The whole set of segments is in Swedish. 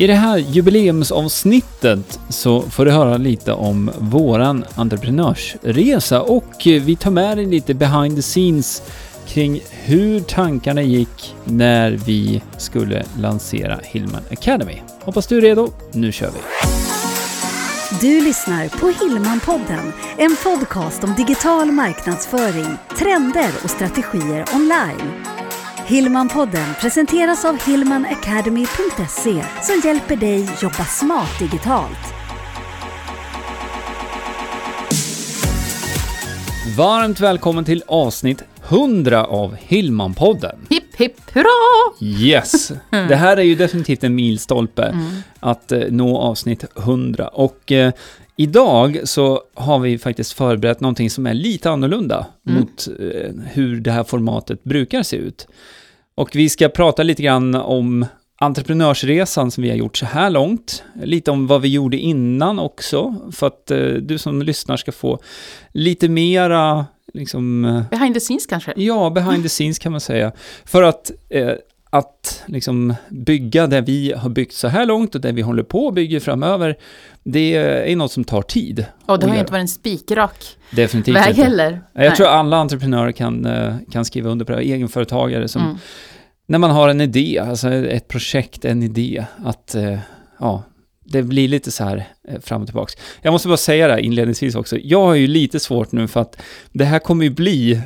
I det här jubileumsavsnittet så får du höra lite om våran entreprenörsresa och vi tar med dig lite behind the scenes kring hur tankarna gick när vi skulle lansera Hillman Academy. Hoppas du är redo. Nu kör vi! Du lyssnar på Hillman-podden, en podcast om digital marknadsföring, trender och strategier online. Hillman-podden presenteras av hillmanacademy.se som hjälper dig jobba smart digitalt. Varmt välkommen till avsnitt 100 av Hillman-podden. Hipp hipp hurra! Yes! Det här är ju definitivt en milstolpe Mm. att eh, nå avsnitt 100 och eh, idag så har vi faktiskt förberett någonting som är lite annorlunda Mm. mot eh, hur det här formatet brukar se ut. Och vi ska prata lite grann om entreprenörsresan som vi har gjort så här långt. Lite om vad vi gjorde innan också, för att eh, du som lyssnar ska få lite mera liksom, eh, Behind the scenes kanske? Ja, behind the scenes kan man säga. För att, eh, att liksom bygga det vi har byggt så här långt och det vi håller på att bygga framöver, det är något som tar tid. Och det har ju inte varit en spikrak Definitivt väg inte. heller. Jag tror alla entreprenörer kan, eh, kan skriva under på det, egenföretagare som, Mm när man har en idé, alltså ett projekt, en idé, att eh, ja, det blir lite så här eh, fram och tillbaks. Jag måste bara säga det här inledningsvis också, jag har ju lite svårt nu för att det här kommer ju bli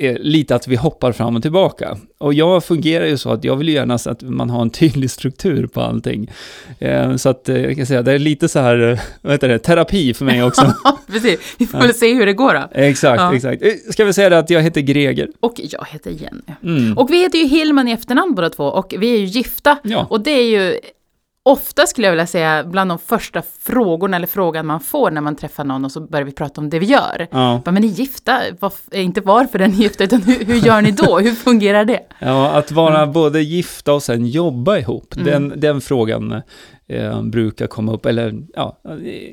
eh, lite att vi hoppar fram och tillbaka. Och jag fungerar ju så att jag vill ju gärna så att man har en tydlig struktur på allting. Eh, så att eh, jag kan säga, det är lite så här, eh, vad heter det, terapi för mig också. Precis, vi får väl se hur det går då. exakt, Ja. exakt. Ska vi säga det att jag heter Greger? Och jag heter Jenny. Mm. Och vi heter ju Hillman i efternamn båda två och vi är ju gifta. Ja. Och det är ju ofta skulle jag vilja säga bland de första frågorna eller frågan man får när man träffar någon och så börjar vi prata om det vi gör. Ja. Bara, men ni är gifta, Varf- eh, inte varför den är gifta utan hur, hur gör ni då? Hur fungerar det? Ja, att vara både gifta och sen jobba ihop, Mm. den, den frågan eh, brukar komma upp, eller ja,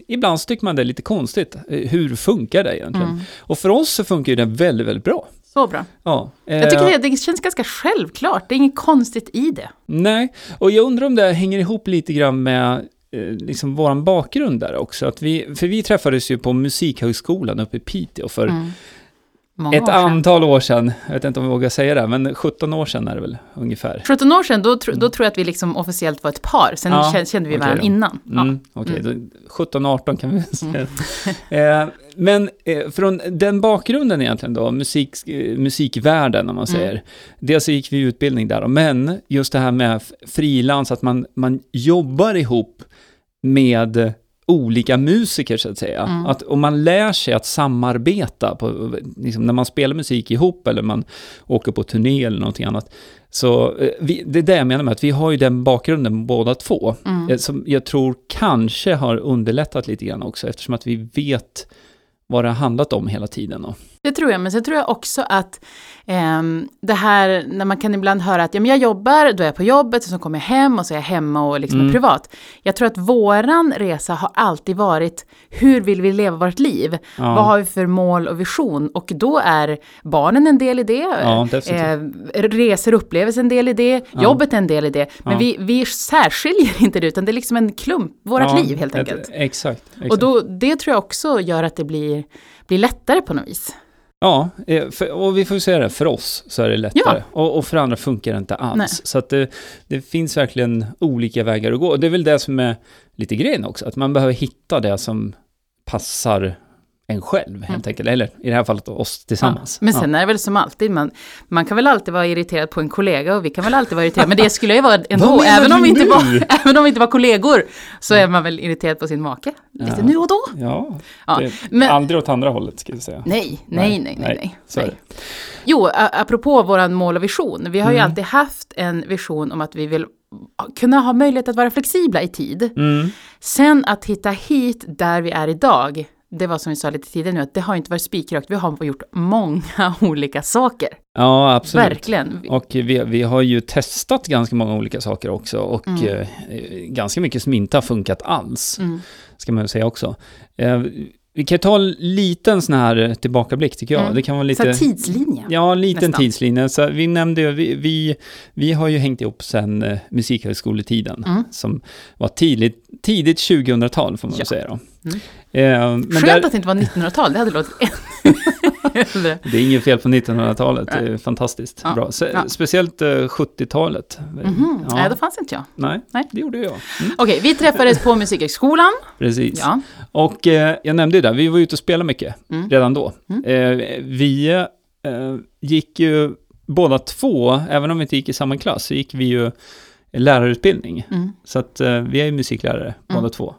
ibland så tycker man det är lite konstigt. Eh, Hur funkar det egentligen? Mm. Och för oss så funkar det väldigt, väldigt bra. Så bra. Ja, Jag tycker eh, det, det känns ganska självklart, det är inget konstigt i det. Nej, och jag undrar om det hänger ihop lite grann med eh, liksom våran bakgrund där också. Att vi, för vi träffades ju på Musikhögskolan uppe i Piteå för Mm. Många ett antal år sedan. Jag vet inte om jag vågar säga det, men 17 år sedan är det väl ungefär. 17 år sedan, då, tro- då tror jag att vi liksom officiellt var ett par. Sen Ja, kände, vi okej varandra innan. Ja. Mm, Okej, då 17-18 kan vi väl säga. eh, men eh, från den bakgrunden egentligen då, musik, eh, musikvärlden om man Mm. säger. Dels så gick vi utbildning där, men just det här med frilans, att man, man jobbar ihop med olika musiker så att säga. Mm. Att om man lär sig att samarbeta, på, liksom, när man spelar musik ihop eller man åker på turné eller någonting annat. Så eh, vi, det är det jag menar med att vi har ju den bakgrunden båda två. Mm. Eh, Som jag tror kanske har underlättat lite grann också, eftersom att vi vet vad det har handlat om hela tiden. Och, Det tror jag, men sen tror jag också att ehm, det här när man kan ibland höra att ja, men jag jobbar, då är jag på jobbet, och så kommer jag hem och så är jag hemma och liksom Mm. är privat. Jag tror att våran resa har alltid varit hur vill vi leva vårt liv? Ja. Vad har vi för mål och vision? Och då är barnen en del i det, Ja, eh, resor och upplevelser en del i det, Ja. jobbet är en del i det. Men vi, vi särskiljer inte det, utan det är liksom en klump, vårt liv helt ett- enkelt. Exakt. exakt. Och då, det tror jag också gör att det blir, blir lättare på något vis. Ja, eh, för, och vi får säga det, för oss så är det lättare. Och, och för andra funkar det inte alls. Nej. Så att det, det finns verkligen olika vägar att gå. Och det är väl det som är lite grejen också, att man behöver hitta det som passar en själv helt enkelt. Eller i det här fallet oss tillsammans. Mm. Ja. Men sen är det väl som alltid, man, man kan väl alltid vara irriterad på en kollega och vi kan väl alltid vara irriterade, men det skulle jag ju vara ändå, även om, vi inte var, även om vi inte var kollegor, så är man väl irriterad på sin make, lite Ja. nu och då. Ja, Ja, men- aldrig åt andra hållet ska vi säga. Nej, Nej, nej, nej, nej, nej, nej. Jo, apropå våran mål och vision, vi har ju Mm. alltid haft en vision om att vi vill kunna ha möjlighet att vara flexibla i tid. Mm. Sen att hitta hit där vi är idag, det var som vi sa lite tidigare nu, att det har inte varit spikrakt, vi har gjort många olika saker. Ja, absolut. Verkligen. Och vi, vi har ju testat ganska många olika saker också och Mm. eh, ganska mycket som inte har funkat alls, Mm. ska man säga också. Eh, vi kan ta en liten sån här tillbakablick tycker jag. Mm. Det kan vara Så lite... här tidslinje. Ja, en liten nästan. tidslinje. Så vi nämnde ju, vi, vi, vi har ju hängt ihop sedan eh, musikhögskoletiden, Mm. som var tidigt, tidigt 2000-tal får man Ja. väl säga då. Mm. Eh, Skönt där, att det inte var 1900-tal, det hade låtit äldre. Det är inget fel på 1900-talet, det är fantastiskt Ja. bra. Se, Ja. Speciellt eh, 70-talet. Mhm. Ja. Nej, då fanns inte jag. Nej, Nej. det gjorde jag. Mm, Okej, vi träffades på Musikhögskolan. precis. Ja. Och eh, jag nämnde ju det, vi var ute och spelade mycket Mm. redan då. Mm. Eh, vi eh, gick ju båda två, även om vi inte gick i samma klass, så gick vi ju lärarutbildning. Mm. Så att eh, vi är ju musiklärare båda Mm. två.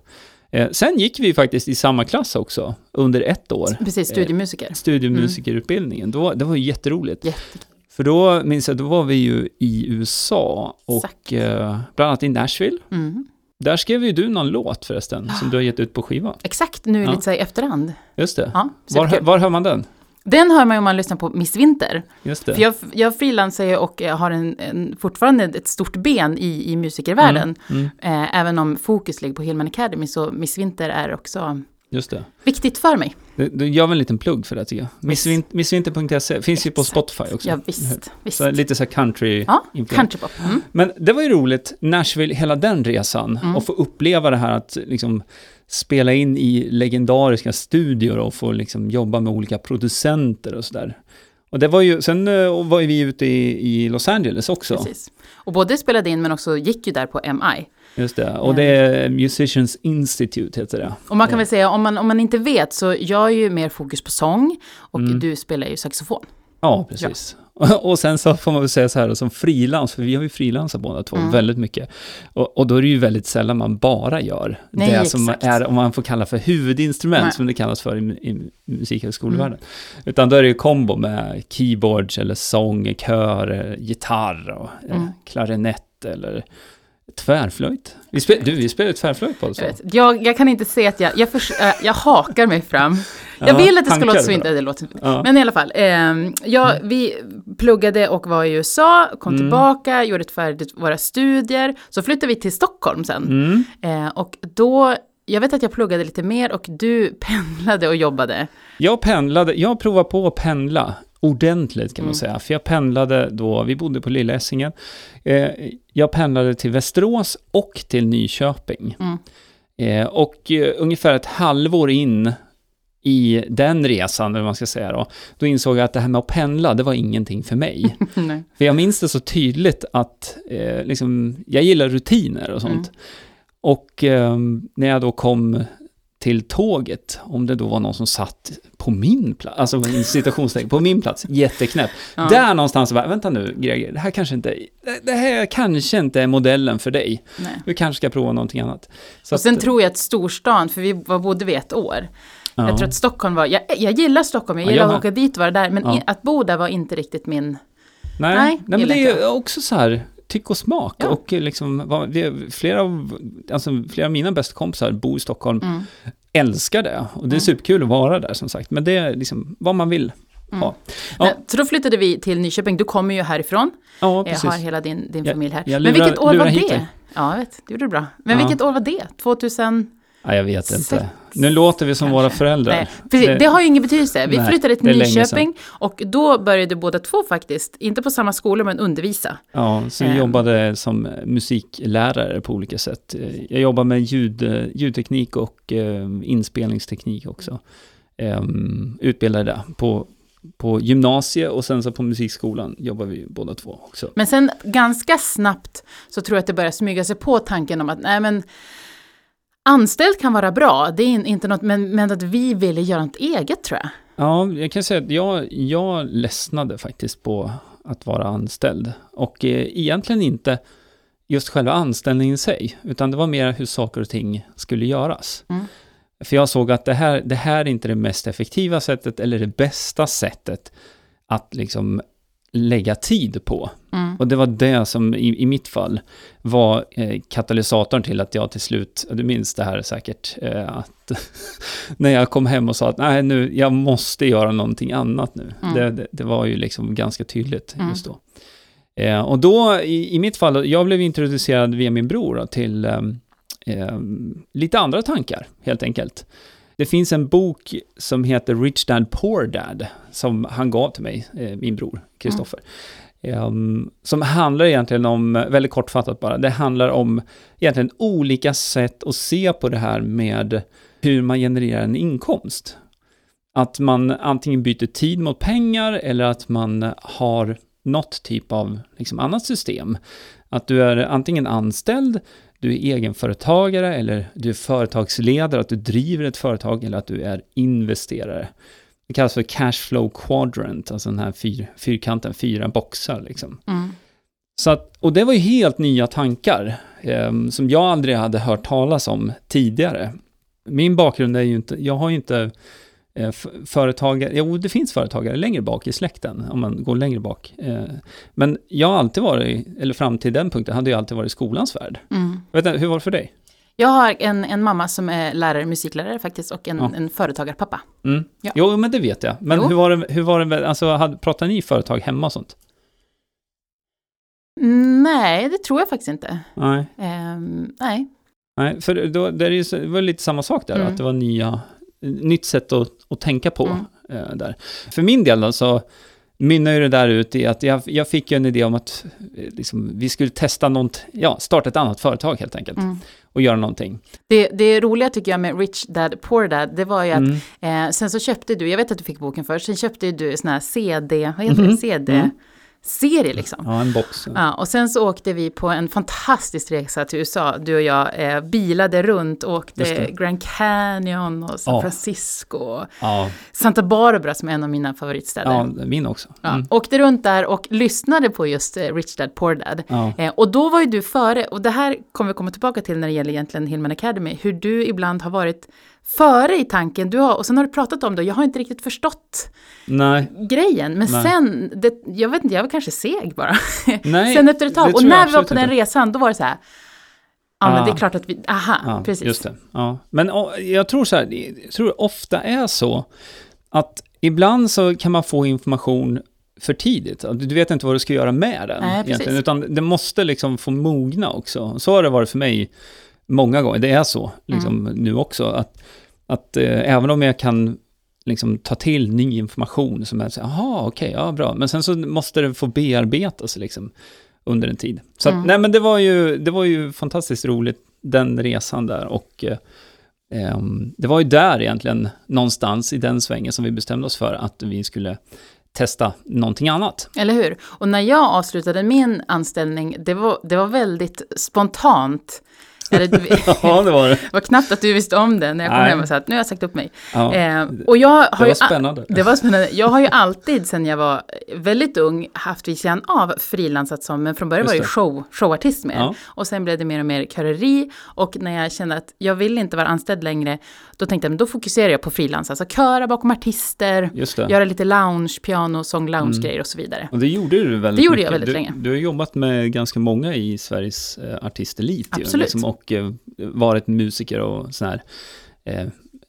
Eh, sen gick vi faktiskt i samma klass också, under ett år. Precis, studiemusiker. Studiemusikerutbildningen. Då, det var ju jätteroligt. Jättekul. För då minns jag, då var vi ju i USA och eh, bland annat i Nashville. Mm. Där skrev ju du någon låt förresten, som du har gett ut på skiva. Exakt, nu Ja. lite så i efterhand. Just det. Ja, Var, var hör man den? Den hör man ju om man lyssnar på Miss Winter. Just det. För jag, jag frilansar ju och jag har en, en, fortfarande ett stort ben i, i musikervärlden. Mm, mm, Eh, även om fokus ligger på Hillman Academy så Miss Winter är också just det. viktigt för mig. Du, du gör väl en liten plugg för det tycker jag. Missvinter.se finns ju på. Spotify också. Ja, visst. visst. Så lite så här country Ja, countrypop. Mm. Men det var ju roligt, Nashville, hela den resan. Mm. Och få uppleva det här att liksom spela in i legendariska studior och få liksom jobba med olika producenter och sådär. Och det var ju, sen eh, var ju vi ute i, i Los Angeles också. Precis. Och både spelade in men också gick ju där på MI. Just det. Och det är Musicians Institute heter det. Och man kan Ja. väl säga, om man, om man inte vet, så jag är ju mer fokus på sång och Mm. du spelar ju saxofon. Ja, precis. Och sen så får man väl säga så här, som frilans, för vi har ju frilansat båda två Mm. väldigt mycket. Och, och då är det ju väldigt sällan man bara gör Nej, det som exakt. är, om man får kalla för huvudinstrument, Nej. som det kallas för i, i musikhögskolevärlden. Mm. Utan då är det ju kombo med keyboards eller sång, kör, eh, gitarr och eh, Mm. klarinett eller tvärflöjt. Vi spel, du, vi spelar tvärflöjt på det så. Jag. Jag, kan inte se att jag, jag, förs- äh, jag hakar mig fram. Jag Ja, vill att det ska låta så inte, det låter Ja. Men i alla fall, ehm, jag, vi pluggade och var i USA, kom Mm. tillbaka, gjorde färdigt våra studier. Så flyttade vi till Stockholm sen. Mm. Eh, och då, jag vet att jag pluggade lite mer och du pendlade och jobbade. Jag pendlade, jag provade på att pendla ordentligt kan man Mm. säga. För jag pendlade då, vi bodde på Lilla Essingen. Eh, jag pendlade till Västerås och till Nyköping. Mm. Eh, och eh, ungefär ett halvår in i den resan, eller vad man ska säga då, då insåg jag att det här med att pendla, det var ingenting för mig. För jag minns det så tydligt att eh, liksom, jag gillar rutiner och sånt. Mm. Och eh, när jag då kom till tåget, om det då var någon som satt på min plats, alltså citationstecken, på min plats, jätteknäpp. Ja. Där någonstans bara, vänta nu Greger, det här kanske inte, det- det här kanske inte är modellen för dig. Nej. Du kanske ska prova någonting annat. Så Och sen att, tror jag att storstan, för vi var, bodde vi ett år. Ja. Jag tror att Stockholm var, jag, jag gillar Stockholm, jag Ja, gillar jag att åka dit och vara där, men Ja. i, att bo där var inte riktigt min... Nej, Nej, nej, men det är också så här, tyck och smak. Ja. Och liksom, vad- det, flera, av, alltså, flera av mina bästa kompisar bor i Stockholm, Mm. älskar det. Och det är Mm. superkul att vara där som sagt. Men det är liksom vad man vill Mm. Ja. Nej, Så då flyttade vi till Nyköping, du kommer ju härifrån, Ja, jag precis. har hela din, din Jag- familj här. jag men lurar- vilket år var det? Ja, jag vet, det gjorde du bra. Men Ja. vilket år var det? 2000? Ja, jag vet Sex, inte. Nu låter vi som kanske. våra föräldrar. Nej, precis, det, har ju ingen betydelse. Vi Nej, flyttade det till Nyköping och då började båda två faktiskt, inte på samma skolor men undervisa. Ja, så vi Ehm. jobbade som musiklärare på olika sätt. Jag jobbar med ljud, ljudteknik och eh, inspelningsteknik också. Eh, utbildade där på, på gymnasiet och sen så på musikskolan jobbar vi båda två också. Men sen ganska snabbt så tror jag att det börjar smyga sig på tanken om att nej men anställd kan vara bra, det är in- inte något, men, men att vi ville göra något eget tror jag. Ja, jag kan säga att jag, jag ledsnade faktiskt på att vara anställd. Och eh, egentligen inte just själva anställningen i sig, utan det var mer hur saker och ting skulle göras. Mm. För jag såg att det här, det här är inte det mest effektiva sättet eller det bästa sättet att liksom lägga tid på. Mm. Och det var det som i, i mitt fall var eh, katalysatorn till att jag till slut, du minns det här säkert, eh, att när jag kom hem och sa att nej nu, jag måste göra någonting annat nu. Mm. Det, det, det var ju liksom ganska tydligt Mm. just då. Eh, och då, i, i mitt fall, jag blev introducerad via min bror då, till eh, eh, lite andra tankar, helt enkelt. Det finns en bok som heter Rich Dad Poor Dad, som han gav till mig, eh, min bror Kristoffer. Um, ehm, som handlar egentligen om, väldigt kortfattat bara, det handlar om egentligen olika sätt att se på det här med hur man genererar en inkomst. Att man antingen byter tid mot pengar eller att man har något typ av liksom, annat system. Att du är antingen anställd, du är egenföretagare eller du är företagsledare, att du driver ett företag eller att du är investerare. Det kallas för cash flow quadrant, alltså den här fyr, fyrkanten, fyra boxar liksom. Mm. Så att, och det var ju helt nya tankar eh, som jag aldrig hade hört talas om tidigare. Min bakgrund är ju inte, jag har ju inte företagare, jo det finns företagare längre bak i släkten, om man går längre bak. Eh, men jag har alltid varit, eller fram till den punkten, hade jag alltid varit i skolans värld. Mm. Vet inte, hur var det för dig? Jag har en, en mamma som är lärare, musiklärare faktiskt, och en, Ja. en företagarpappa. Mm. Ja. Jo, men det vet jag. Men Jo. hur var det, hur var det alltså, hade, pratade ni företag hemma och sånt? Mm, Nej, det tror jag faktiskt inte. Nej. Ehm, nej. Nej, för då, det, är ju, det var lite samma sak där, Mm. att det var nya, nytt sätt att, att tänka på Mm. eh, där. För min del då, så mynnar ju det där ut i att jag, jag fick ju en idé om att eh, liksom, vi skulle testa något, ja, starta ett annat företag helt enkelt, Mm. och göra någonting. Det, det roliga tycker jag med Rich Dad Poor Dad, det var ju att Mm. eh, sen så köpte du, jag vet att du fick boken först, sen köpte du sån här CD, vad heter det, CD-serie liksom. Ja, en box. Ja, och sen så åkte vi på en fantastisk resa till USA. Du och jag eh, bilade runt, åkte. Grand Canyon och San Ja. Francisco. Ja, Santa Barbara som är en av mina favoritstäder. ja, min också. Ja, Mm. Åkte runt där och lyssnade på just eh, Rich Dad Poor Dad. Ja. Eh, och då var ju du före, och det här kommer vi komma tillbaka till när det gäller egentligen Hillman Academy, hur du ibland har varit före i tanken, du har, och sen har du pratat om det, och jag har inte riktigt förstått Nej, grejen, men Nej. sen, det, jag vet inte, jag var kanske seg bara. nej. sen efter ett tag, och när vi var på den inte. resan, då var det så här, ja men Ah. det är klart att vi, aha, Ja, precis. just det. Ja. Men å, jag tror så här, jag tror ofta är så att ibland så kan man få information för tidigt. Du vet inte vad du ska göra med den. Nej, utan det måste liksom få mogna också. Så har det varit för mig många gånger. Det är så liksom, Mm. nu också. Att, att eh, även om jag kan liksom, ta till ny information som är så jaha, okej, ja bra. Men sen så måste det få bearbetas liksom, under en tid. Så att, Mm. nej men det var, ju, det var ju fantastiskt roligt, den resan där. Och eh, ehm, det var ju där egentligen, någonstans i den svängen som vi bestämde oss för att vi skulle testa någonting annat. Eller hur? Och när jag avslutade min anställning, det var, det var väldigt spontant. Eller, du- Ja, det var det. Det var knappt att du visste om det när jag kom Nej. hem och sa att nu har jag sagt upp mig. Ja, Eh, och jag har det ju, var spännande. det var spännande. Jag har ju alltid sedan jag var väldigt ung haft vid sidan av frilansat som, men från början Just var jag ju show, showartist med. Ja. Och sen blev det mer och mer köreri. Och när jag kände att jag vill inte vara anställd längre, då tänkte jag, men då fokuserar jag på frilans. Alltså köra bakom artister, göra lite lounge, piano, sång, lounge-grejer och så vidare. Och det gjorde du väldigt Det gjorde mycket. jag väldigt du, länge. Du har jobbat med ganska många i Sveriges eh, artistelit. ju, Absolut. liksom, och eh, varit musiker och sån här eh,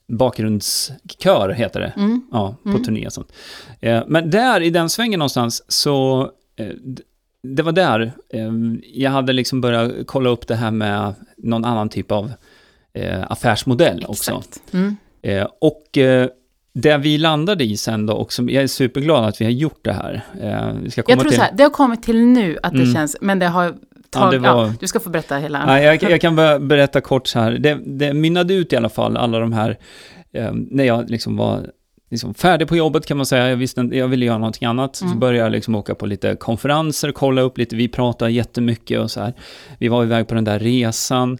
bakgrundskör heter det. Mm. Ja, på Mm. turné och sånt. Eh, men där i den svängen någonstans så eh, det var där eh, jag hade liksom börjat kolla upp det här med någon annan typ av eh, affärsmodell också. Mm. Och det vi landade i sen då, och som jag är superglad att vi har gjort det här. Eh, Jag tror till... så här, det har kommit till nu att det Mm. känns, men det har Ja, det ja, var- du ska få berätta hela. Nej, jag, jag kan bara berätta kort så här. Det, det mynnade ut i alla fall, alla de här, eh, när jag liksom var liksom färdig på jobbet kan man säga, jag visste jag ville göra någonting annat, så Mm. började jag liksom åka på lite konferenser, kolla upp lite, vi pratade jättemycket och så här. Vi var iväg på den där resan,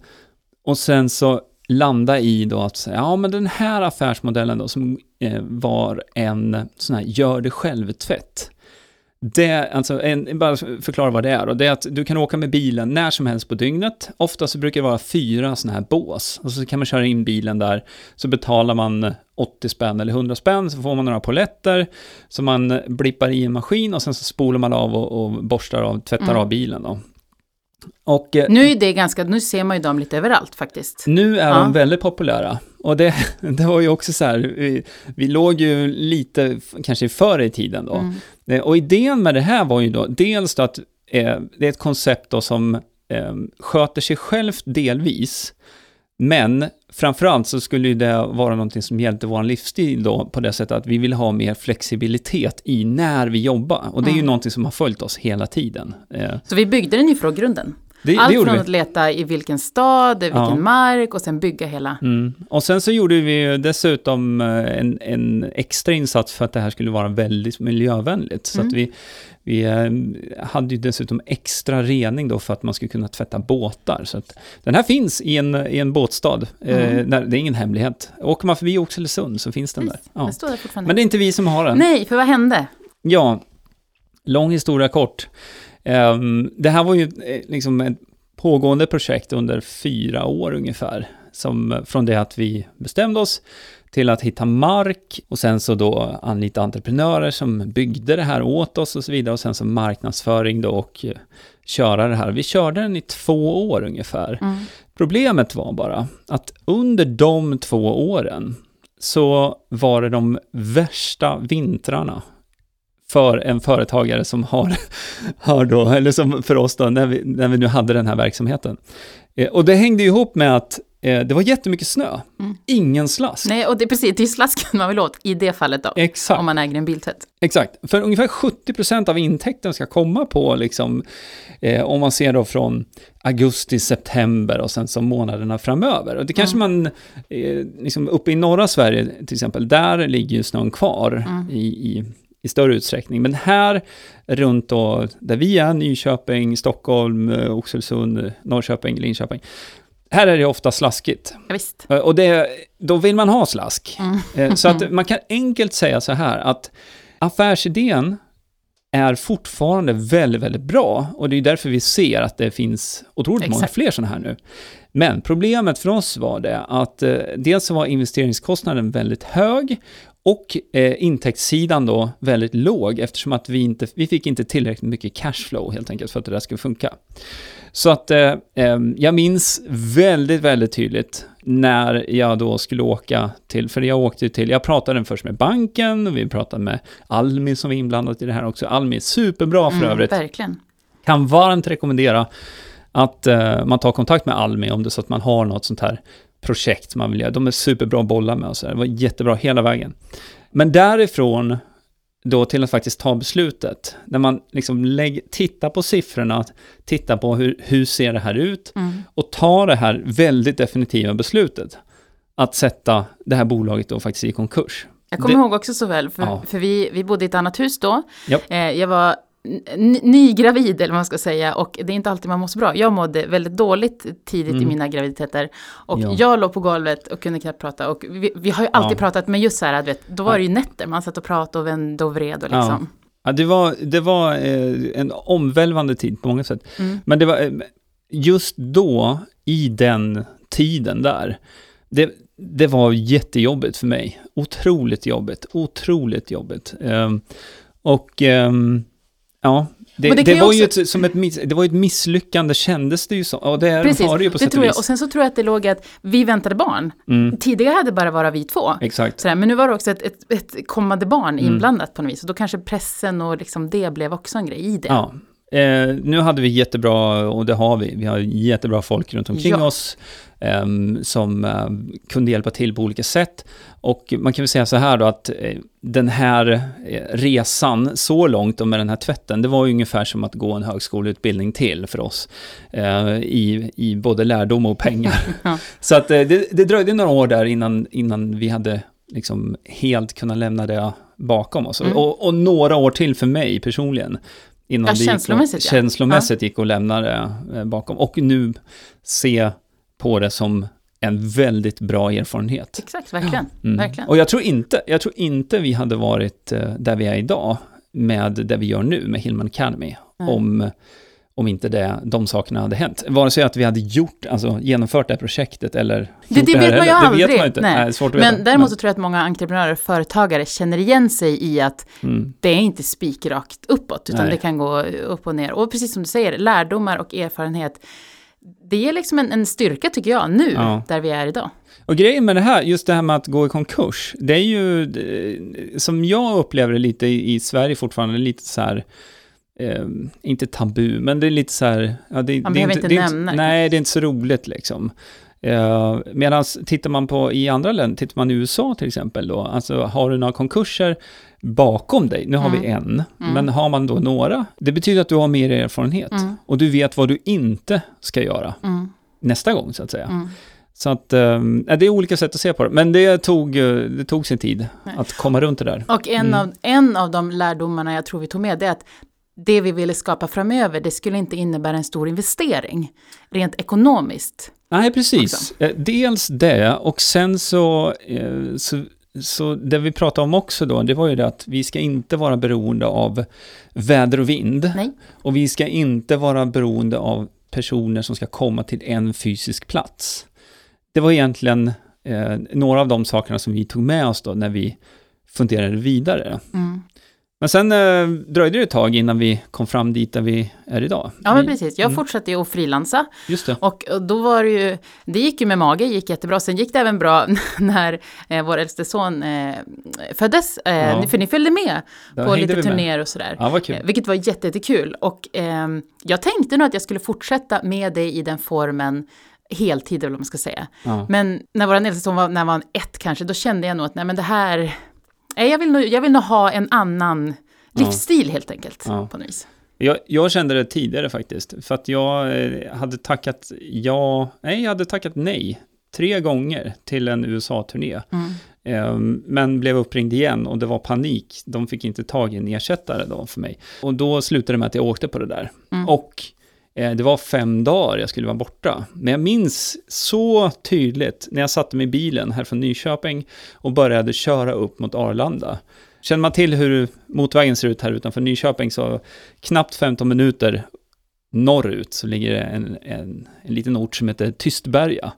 och sen så landa i då att säga, ja men den här affärsmodellen då, som eh, var en sån här gör det själv-tvätt. Det, alltså, en, bara förklara vad det är. Och det är att du kan åka med bilen när som helst på dygnet. Ofta så brukar det vara fyra sådana här bås. Och så kan man köra in bilen där, så betalar man 80 spänn eller 100 spänn, så får man några poletter, så man blippar i en maskin och sen så spolar man av och, och borstar av, tvättar Mm. av bilen då. Och eh, Nu är det ganska, nu ser man ju dem lite överallt faktiskt. nu är Ja. de väldigt populära. Och det, det var ju också så här, vi, vi låg ju lite, kanske före i tiden då. Mm. Eh, Och idén med det här var ju då dels då att eh, det är ett koncept då som eh, sköter sig självt delvis, men framförallt så skulle ju det vara någonting som hjälpte vår livsstil då på det sättet att vi vill ha mer flexibilitet i när vi jobbar. Och det är ju Mm. någonting som har följt oss hela tiden. Eh, Så vi byggde den ju från grunden. Det, det Allt gjorde från vi. att leta i vilken stad, vilken Ja. mark och sen bygga hela. Mm. Och sen så gjorde vi ju dessutom eh, en, en extra insats för att det här skulle vara väldigt miljövänligt. Så Mm. att vi, vi eh, hade ju dessutom extra rening då för att man skulle kunna tvätta båtar. Så att den här finns i en, i en båtstad. Eh, Mm. där, det är ingen hemlighet. Åker man förbi Oxelösund så finns den där. Ja. Den står där fortfarande. Men det är inte vi som har den. Nej, för vad hände? Ja, lång historia kort. Ehm, det här var ju eh, liksom ett pågående projekt under fyra år ungefär. Som, eh, från det att vi bestämde oss till att hitta mark och sen så då anlita entreprenörer som byggde det här åt oss och så vidare och sen så marknadsföring då och eh, köra det här. Vi körde den i två år ungefär. Mm. Problemet var bara att under de två åren så var det de värsta vintrarna för en företagare som har, har då, eller som för oss då, när vi, när vi nu hade den här verksamheten. Eh, och det hängde ihop med att eh, det var jättemycket snö, Mm. ingen slask. Nej, och det är precis, det är slasken man vill åt i det fallet då. Exakt. Om man äger en biltvätt. Exakt, för ungefär 70% av intäkten ska komma på, liksom, eh, om man ser då från augusti, september och sen så månaderna framöver. Och det kanske man, eh, liksom uppe i norra Sverige till exempel, där ligger ju snön kvar Mm. i, i, i större utsträckning. Men här runt då, där vi är, Nyköping, Stockholm, eh, Oxelösund, Norrköping, Linköping, här är det ofta slaskigt. Ja, visst. Eh, Och det, då vill man ha slask. Mm. Eh, Så att man kan enkelt säga så här att affärsidén är fortfarande väldigt, väldigt bra och det är därför vi ser att det finns otroligt många Exakt. fler sådana här nu. Men problemet för oss var det att eh, dels så var investeringskostnaden väldigt hög och eh, intäktssidan då väldigt låg eftersom att vi inte, vi fick inte tillräckligt mycket cashflow helt enkelt för att det där skulle funka. Så att eh, eh, jag minns väldigt, väldigt tydligt när jag då skulle åka till, för jag åkte till, jag pratade först med banken och vi pratade med Almi som var inblandat i det här också. Almi är superbra för Mm, övrigt. verkligen. Kan varmt rekommendera att eh, man tar kontakt med Almi om det är så att man har något sånt här projekt man vill göra. De är superbra att bolla med och så där. Det var jättebra hela vägen. Men därifrån då till att faktiskt ta beslutet, när man liksom lägger, tittar på siffrorna, tittar på hur, hur ser det här ut Mm. och ta det här väldigt definitiva beslutet att sätta det här bolaget då faktiskt i konkurs. Jag kommer Det- ihåg också så väl, för, Ja. för vi, vi bodde i ett annat hus då. Japp. Eh, jag var nygravid, eller vad man ska säga, och det är inte alltid man mår så bra. Jag mådde väldigt dåligt tidigt i Mm. mina graviditeter. Och Ja. jag låg på golvet och kunde knappt prata. Och vi, vi har ju alltid Ja. pratat, men just så här, vet, då var Ja. det ju nätter. Man satt och pratade och vände och vred och liksom. Ja, det var, det var eh, en omvälvande tid på många sätt. Mm. Men det var eh, just då, i den tiden där, det, det var jättejobbigt för mig. Otroligt jobbigt, otroligt jobbigt. Ehm, och ehm, ja, det, det det, ju var ju också- ett, som ett, miss, det var ett misslyckande kändes det ju så. Och det Precis, var det ju på det sätt tror och jag. vis. Och sen så tror jag att det låg att vi väntade barn. Mm, Tidigare hade det bara varit vi två. exakt. Sådär, men nu var det också ett, ett, ett kommande barn Mm. inblandat på något vis. Och då kanske pressen och liksom det blev också en grej i det. Ja. Eh, nu hade vi jättebra, och det har vi, vi har jättebra folk runt omkring Ja. oss ehm, som eh, kunde hjälpa till på olika sätt. Och man kan väl säga så här då att eh, den här eh, resan så långt och med den här tvätten, det var ju ungefär som att gå en högskoleutbildning till för oss. Eh, i, I både lärdom och pengar. Ja. Så att eh, det, det dröjde några år där innan, innan vi hade liksom helt kunnat lämna det bakom oss. Mm. Och, och några år till för mig personligen. Innan Ja, det gick känslomässigt, ja. känslomässigt gick att lämna det eh, bakom. Och nu se på det som en väldigt bra erfarenhet. Exakt, verkligen. Mm. verkligen. Och jag tror, inte, jag tror inte vi hade varit eh, där vi är idag med det vi gör nu med Hillman Academy. Nej. Om, om inte det, de sakerna hade hänt. Vare sig att vi hade gjort, alltså genomfört det här projektet eller Det, det här vet man ju aldrig. Det vet man inte. Nej. Nej. det svårt att veta. Men däremot så tror jag att många entreprenörer och företagare känner igen sig i att mm, det är inte spikrakt uppåt, utan Nej. det kan gå upp och ner. Och precis som du säger, lärdomar och erfarenhet, det är liksom en, en styrka tycker jag nu, Ja. där vi är idag. Och grejen med det här, just det här med att gå i konkurs, det är ju, eh, som jag upplever det lite i, i Sverige fortfarande, lite så här, eh, inte tabu, men det är lite så här, ja, det, Man det behöver inte, inte nämna det. Nej, det är inte så roligt liksom. Eh, Medan tittar man på i andra länder, tittar man i USA till exempel då, alltså har du några konkurser bakom dig, nu har vi en, men har man då några, det betyder att du har mer erfarenhet och du vet vad du inte ska göra nästa gång så att säga. Så att, eh, det är olika sätt att se på det, men det tog, eh, det tog sin tid att komma runt det där. Och en, av, en av de lärdomarna jag tror vi tog med det är att det vi ville skapa framöver, det skulle inte innebära en stor investering, rent ekonomiskt. Nej, precis. Eh, Dels det, och sen så, eh, så, så det vi pratade om också då, det var ju det att vi ska inte vara beroende av väder och vind. Nej. Och vi ska inte vara beroende av personer som ska komma till en fysisk plats. Det var egentligen eh, några av de sakerna som vi tog med oss då när vi funderade vidare. Mm. Men sen eh, dröjde det ett tag innan vi kom fram dit där vi är idag. Ja, men precis. Jag fortsatte ju att frilansa. Just det. Och och då var det ju, det gick ju med mage, gick jättebra. Sen gick det även bra när eh, vår äldste son eh, föddes. Eh, Ja. För ni följde med Där på lite turnéer och sådär. Ja, vad kul. Eh, Vilket var jätte- jättekul. Och ehm, jag tänkte nog att jag skulle fortsätta med det i den formen heltid, eller vad man ska säga. Ja. Men när vår äldste son var, när han var ett kanske, då kände jag nog att nej men det här, nej, jag, vill nog, jag vill nog ha en annan livsstil helt enkelt. Ja. På något. Jag, jag kände det tidigare faktiskt, för att jag eh, hade tackat ja, nej, jag hade tackat nej tre gånger till en USA-turné. Mm. Eh, Men blev uppringd igen och det var panik. De fick inte tag i en ersättare då för mig. Och då slutade det med att jag åkte på det där. Mm. Och Eh, det var fem dagar jag skulle vara borta. Men jag minns så tydligt när jag satte mig i bilen här från Nyköping och började köra upp mot Arlanda. Känner man till hur motvägen ser ut här utanför Nyköping så knappt 15 minuter norrut så ligger det en, en, en liten ort som heter Tystberga.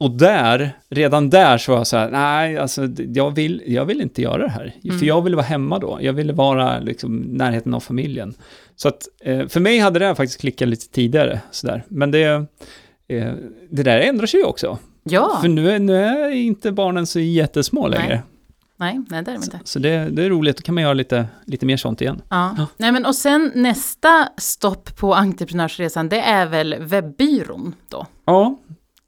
Och där, redan där så var jag så här, nej, alltså jag vill, jag vill inte göra det här. För jag ville vara hemma då. Jag ville vara liksom närheten av familjen. Så att eh, för mig hade det faktiskt klickat lite tidigare sådär. Men det, eh, det där ändrar sig ju också. Ja, För nu är, nu är inte barnen så jättesmå Nej. längre. nej, nej det är de inte. Så det, det är roligt, då kan man göra lite, lite mer sånt igen. Ja. Nej, men och sen nästa stopp på entreprenörsresan, det är väl webbyrån då? Ja,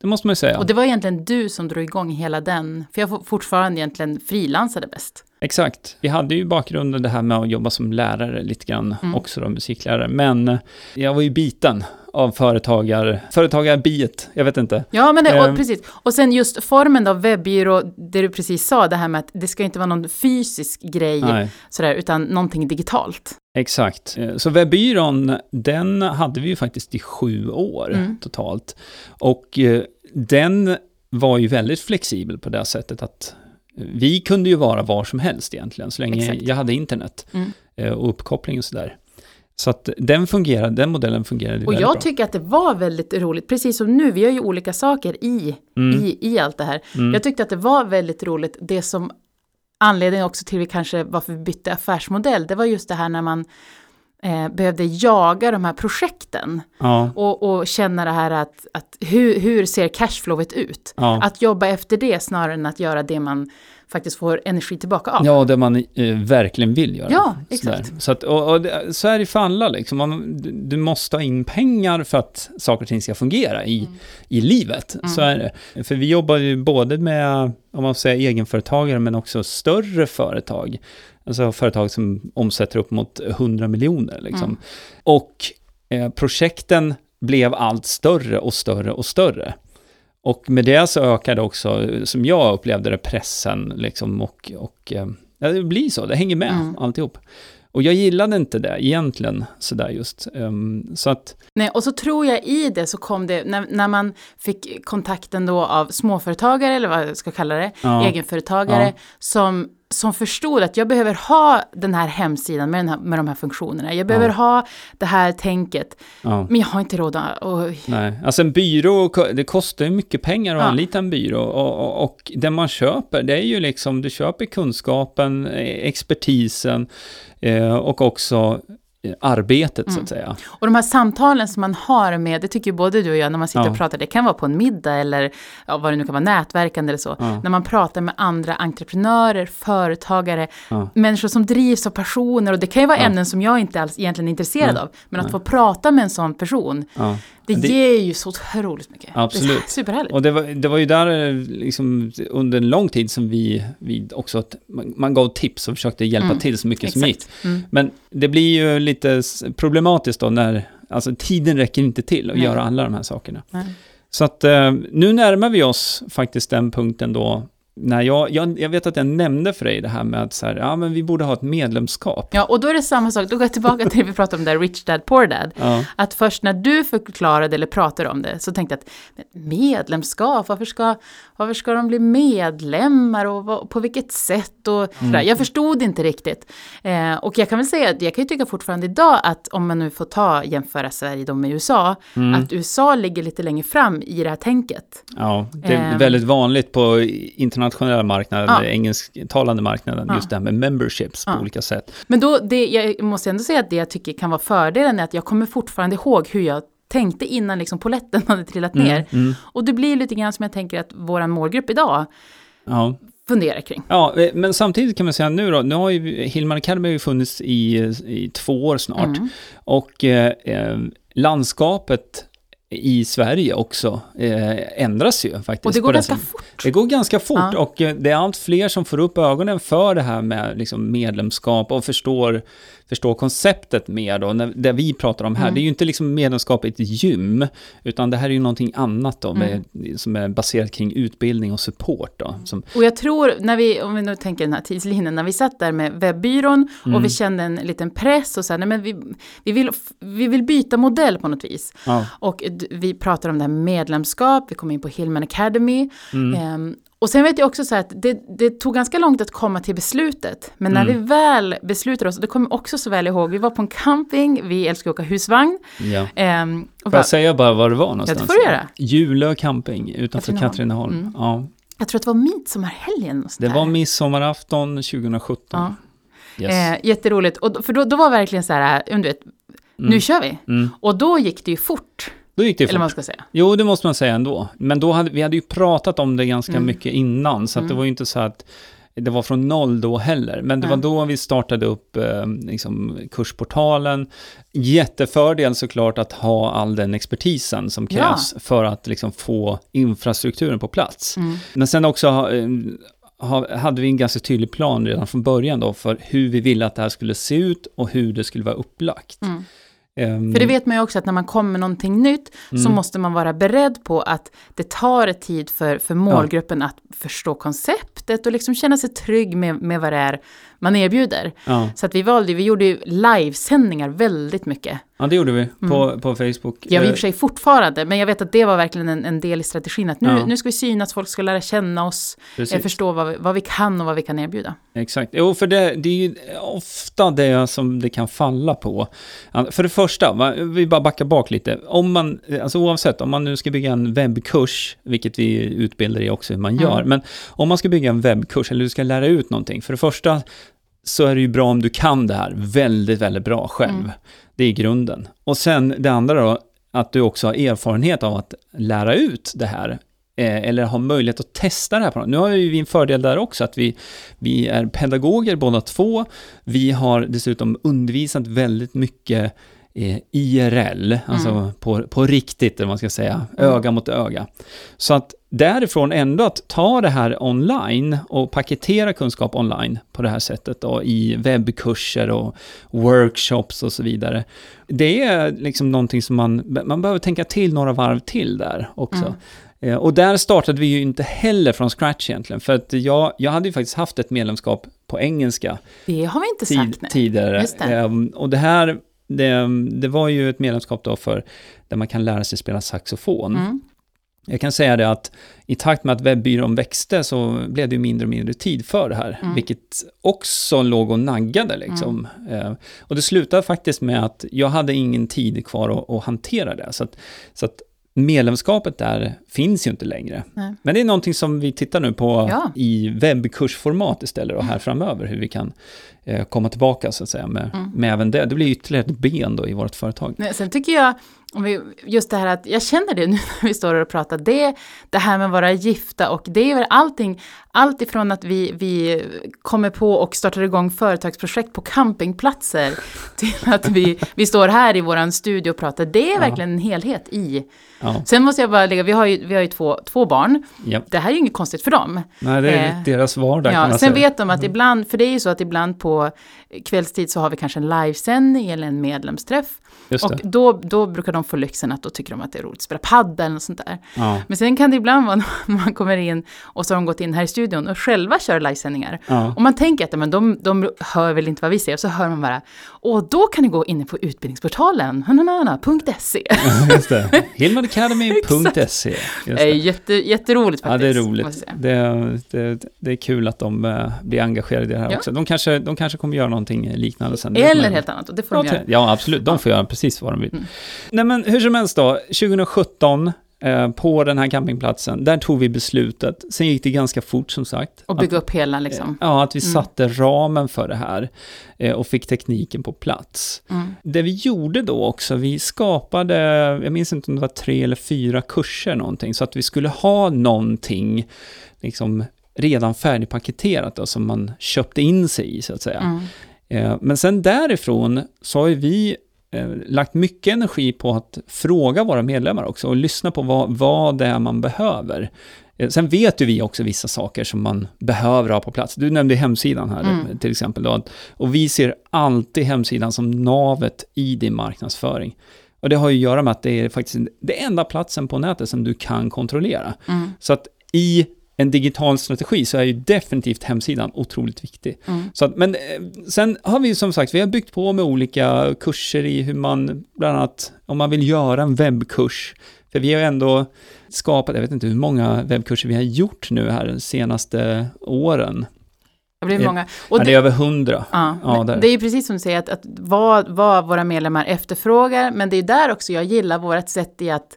det måste man ju säga. Och det var egentligen du som drog igång hela den, för jag fortfarande egentligen frilansade bäst. Exakt. Vi hade ju bakgrunden det här med att jobba som lärare lite grann, Mm. också då musiklärare. Men jag var ju biten av företagar, företagarbiet, jag vet inte. Ja, men det, Ehm. och, precis. Och sen just formen då, webbyrå, det du precis sa, det här med att det ska inte vara någon fysisk grej, Nej, sådär, utan någonting digitalt. exakt. Eh, Så webbyrån, den hade vi ju faktiskt i sju år Mm. totalt. Och eh, den var ju väldigt flexibel på det sättet att eh, vi kunde ju vara var som helst egentligen, så länge Exakt. jag hade internet Mm. och uppkoppling och sådär. Så att den fungerade, den modellen fungerade Och jag bra. tycker att det var väldigt roligt, precis som nu, vi gör ju olika saker i, Mm. i, i allt det här. Mm. Jag tyckte att det var väldigt roligt, det som anledningen också till vi kanske varför vi bytte affärsmodell, det var just det här när man eh, behövde jaga de här projekten Ja, och, och känna det här att, att hur, hur ser cashflowet ut? ja. Att jobba efter det snarare än att göra det man faktiskt får energi tillbaka av. Ja, det man eh, verkligen vill göra. Ja, Sådär. exakt. Så, att, och, och det, så är det för alla. Liksom. Man, du, du måste ha in pengar för att saker och ting ska fungera i, Mm. i livet. Så är det. För vi jobbar ju både med, om man säger egenföretagare, men också större företag. Alltså företag som omsätter upp mot 100 miljoner. Liksom. Mm. Och eh, projekten blev allt större och större och större. Och med det så ökade också, som jag upplevde det, pressen liksom och, och eh, ja, det blir så, det hänger med Mm. alltihop. Och jag gillade inte det egentligen, sådär just. Ehm, så att, Nej, och så tror jag i det så kom det, när, när man fick kontakten då av småföretagare, eller vad jag ska kalla det, Ja. egenföretagare, Ja. som, som förstod att jag behöver ha den här hemsidan med, den här, med de här funktionerna. Jag behöver Ja. ha det här tänket, ja, men jag har inte råd att... Nej. Alltså en byrå, det kostar ju mycket pengar att Ja. anlita en byrå. Och, och, och det man köper, det är ju liksom, du köper kunskapen, eh, expertisen eh, och också eh, arbetet så Mm. att säga. Och de här samtalen som man har med, det tycker ju både du och jag när man sitter Ja. och pratar, det kan vara på en middag eller ja, vad det nu kan vara, nätverkande eller så. Ja. När man pratar med andra entreprenörer, företagare, människor som drivs av passioner och det kan ju vara ämnen som jag inte alls egentligen är intresserad Nej. av. Men att få prata med en sån person. Det, Det- ger ju så otroligt mycket. Absolut. Det är superhärligt. Och det var, det var ju där eh, liksom, under en lång tid som vi, vi också, att man, man gav tips och försökte hjälpa Mm, till så mycket som gick. Exakt. Mm. Men det blir ju lite problematiskt då när, alltså tiden räcker inte till att Nej. göra alla de här sakerna. Nej. Så att eh, nu närmar vi oss faktiskt den punkten då, när jag, jag, jag vet att jag nämnde för dig det här med att så här, ja men vi borde ha ett medlemskap. Ja, och då är det samma sak. Då går jag tillbaka till det vi pratade om där, Rich Dad Poor Dad. Ja, Att först när du förklarade eller pratade om det så tänkte jag att medlemskap, varför ska, varför ska de bli medlemmar och vad, på vilket sätt och Mm. Jag förstod inte riktigt. Eh, och jag kan väl säga att jag kan ju tycka fortfarande idag att om man nu får ta jämföra Sverige då med USA, Mm. att USA ligger lite längre fram i det här tänket. ja, det är Ehm. väldigt vanligt på internationella marknaden, Ja. engelsktalande marknaden, Ja. just det här med memberships på Ja. olika sätt. Men då, det, jag måste ändå säga att det jag tycker kan vara fördelen är att jag kommer fortfarande ihåg hur jag tänkte innan liksom poletten hade trillat ner. Mm. Och det blir lite grann som jag tänker att vår målgrupp idag Ja. funderar kring. Ja, eh, men samtidigt kan man säga nu då, nu har ju Hillman Academy har ju funnits i, i två år snart. Mm. Och eh, eh, landskapet i Sverige också eh, ändras ju faktiskt. Och det går ganska fort. Det går ganska fort Ja. och eh, det är allt fler som får upp ögonen för det här med liksom medlemskap och förstår, förstår konceptet mer då. När, det vi pratar om här, Mm. det är ju inte liksom medlemskap i ett gym, utan det här är ju någonting annat då, med, Mm. som är baserat kring utbildning och support då. Som, Och jag tror, när vi, om vi nu tänker den här tidslinjen, när vi satt där med webbyrån Mm. och vi kände en liten press och så här, nej men vi, vi, vill, vi vill byta modell på något vis. ja. Och vi pratar om det här med medlemskap, vi kom in på Hillman Academy. Mm. Ehm, och sen vet jag också så här att det, det tog ganska långt att komma till beslutet. Men när Mm. vi väl beslutade oss, det kommer jag också så väl ihåg, vi var på en camping, vi älskar att åka husvagn. ja. Ehm, Får bara, jag säga bara var det var någonstans? får du göra. Julö camping utanför Katrineholm. Mm. Ja. jag tror att det var midsommarhelgen. Det var midsommarafton 2017. Ja. Yes. Eh, jätteroligt, och, för då, då var verkligen så här, du vet, Mm. nu kör vi. Mm. Och då gick det ju fort, Då gick det eller fort. man ska säga. Jo, det måste man säga ändå. Men då hade, vi hade ju pratat om det ganska Mm. mycket innan, så att det Mm. var ju inte så att det var från noll då heller. Men det var då vi startade upp eh, liksom, kursportalen. Jättefördel såklart att ha all den expertisen som Ja. krävs för att liksom, få infrastrukturen på plats. Mm. Men sen också eh, ha, hade vi en ganska tydlig plan redan från början då för hur vi ville att det här skulle se ut och hur det skulle vara upplagt. Mm. Ehm, För det vet man ju också att när man kommer med någonting nytt så Mm. måste man vara beredd på att det tar tid för, för målgruppen att förstå konceptet och liksom känna sig trygg med, med vad det är man erbjuder. ja. Så att vi valde, vi gjorde ju livesändningar väldigt mycket. ja, det gjorde vi på, på Facebook. Jag i Eh, och för sig fortfarande, men jag vet att det var verkligen en, en del i strategin. Att nu, Ja. nu ska vi synas, folk ska lära känna oss, precis. eh, förstå vad vi, vad vi kan och vad vi kan erbjuda. Exakt. Jo, för det, det är ju ofta det som det kan falla på. Ja, För det första, vi bara backar bak lite. Om man, alltså oavsett, om man nu ska bygga en webbkurs, vilket vi utbildar i också hur man gör, Mm. men om man ska bygga en webbkurs eller du ska lära ut någonting, för det första så är det ju bra om du kan det här väldigt, väldigt bra själv. Mm. Det är grunden. Och sen det andra då, att du också har erfarenhet av att lära ut det här eh, eller har möjlighet att testa det här. På. Nu har vi en fördel där också, att vi, vi är pedagoger båda två. Vi har dessutom undervisat väldigt mycket IRL, alltså Mm. på, på riktigt, eller vad man ska säga, Mm. öga mot öga. Så att därifrån ändå att ta det här online och paketera kunskap online på det här sättet då, i webbkurser och workshops och så vidare. Det är liksom någonting som man, man behöver tänka till några varv till där också. Mm. Eh, Och där startade vi ju inte heller från scratch egentligen, för att jag, jag hade ju faktiskt haft ett medlemskap på engelska Det har vi inte tid, sagt. Nej. tidigare. Just det. Ehm, och det här, det, det var ju ett medlemskap då för där man kan lära sig spela saxofon. Mm. Jag kan säga det att i takt med att webbyrån växte så blev det ju mindre och mindre tid för det här, Mm. vilket också låg och naggade liksom. Eh, och det slutade faktiskt med att jag hade ingen tid kvar att, att hantera det, så att, så att medlemskapet där finns ju inte längre. Nej. Men det är någonting som vi tittar nu på Ja. i webbkursformat istället och här framöver, hur vi kan eh, komma tillbaka så att säga med, Mm. med även det. Det blir ytterligare ett ben då i vårt företag. Nej, sen tycker jag, just det här att, jag känner det nu när vi står och pratar, det, det här med att vara gifta och det är väl allting, allt ifrån att vi, vi kommer på och startar igång företagsprojekt på campingplatser till att vi, vi står här i våran studio och pratar, det är Ja. verkligen en helhet i. Ja. Sen måste jag bara lägga, vi har ju, vi har ju två, två barn, Ja. det här är ju inget konstigt för dem. Nej, det är Eh, deras vardag Ja, sen säga. vet de att ibland, för det är ju så att ibland på kvällstid så har vi kanske en livesändning eller en medlemsträff. Och då, då brukar de få lyxen att då tycker de att det är roligt att spela padel och sånt där. Ja. Men sen kan det ibland vara när man kommer in och så har de gått in här i studion och själva kör livesändningar. Ja. Och man tänker att men de, de hör väl inte vad vi säger, och så hör man bara, och då kan ni gå in på utbildningsportalen, hananana.se. Just det. Hillmanacademy.se. Jätte, jätteroligt Ja, faktiskt. det är roligt. Det, det, det är kul att de eh, blir engagerade i det här Ja. också. De kanske, de kanske kommer göra någonting liknande sen. Eller helt annat, och det får de göra. Ja, absolut. De får göra precis vad de vill. Mm. Nej, men hur som helst då. 2017, eh, på den här campingplatsen, där tog vi beslutet. Sen gick det ganska fort, som sagt. Och bygga att, upp hela liksom. Ja, att vi Mm. satte ramen för det här eh, och fick tekniken på plats. Mm. Det vi gjorde då också, vi skapade, jag minns inte om det var tre eller fyra kurser någonting, så att vi skulle ha någonting liksom redan färdigpaketerat då, som man köpte in sig i så att säga. Mm. Eh, Men sen därifrån så har ju vi eh, lagt mycket energi på att fråga våra medlemmar också och lyssna på vad, vad det är man behöver. Eh, Sen vet ju vi också vissa saker som man behöver ha på plats. Du nämnde hemsidan här Mm. till exempel. Då, och vi ser alltid hemsidan som navet i din marknadsföring. Och det har ju att göra med att det är faktiskt det enda platsen på nätet som du kan kontrollera. Mm. Så att i en digital strategi så är ju definitivt hemsidan otroligt viktig. Mm. Så att, men eh, sen har vi som sagt, vi har byggt på med olika kurser i hur man, bland annat om man vill göra en webbkurs. För vi har ändå skapat, jag vet inte hur många webbkurser vi har gjort nu här de senaste åren. Det blir Eh, många. Och ja, det är över hundra. Ja, Ja, det är ju precis som du säger, att, att vad, vad våra medlemmar efterfrågar, men det är där också jag gillar vårt sätt i att,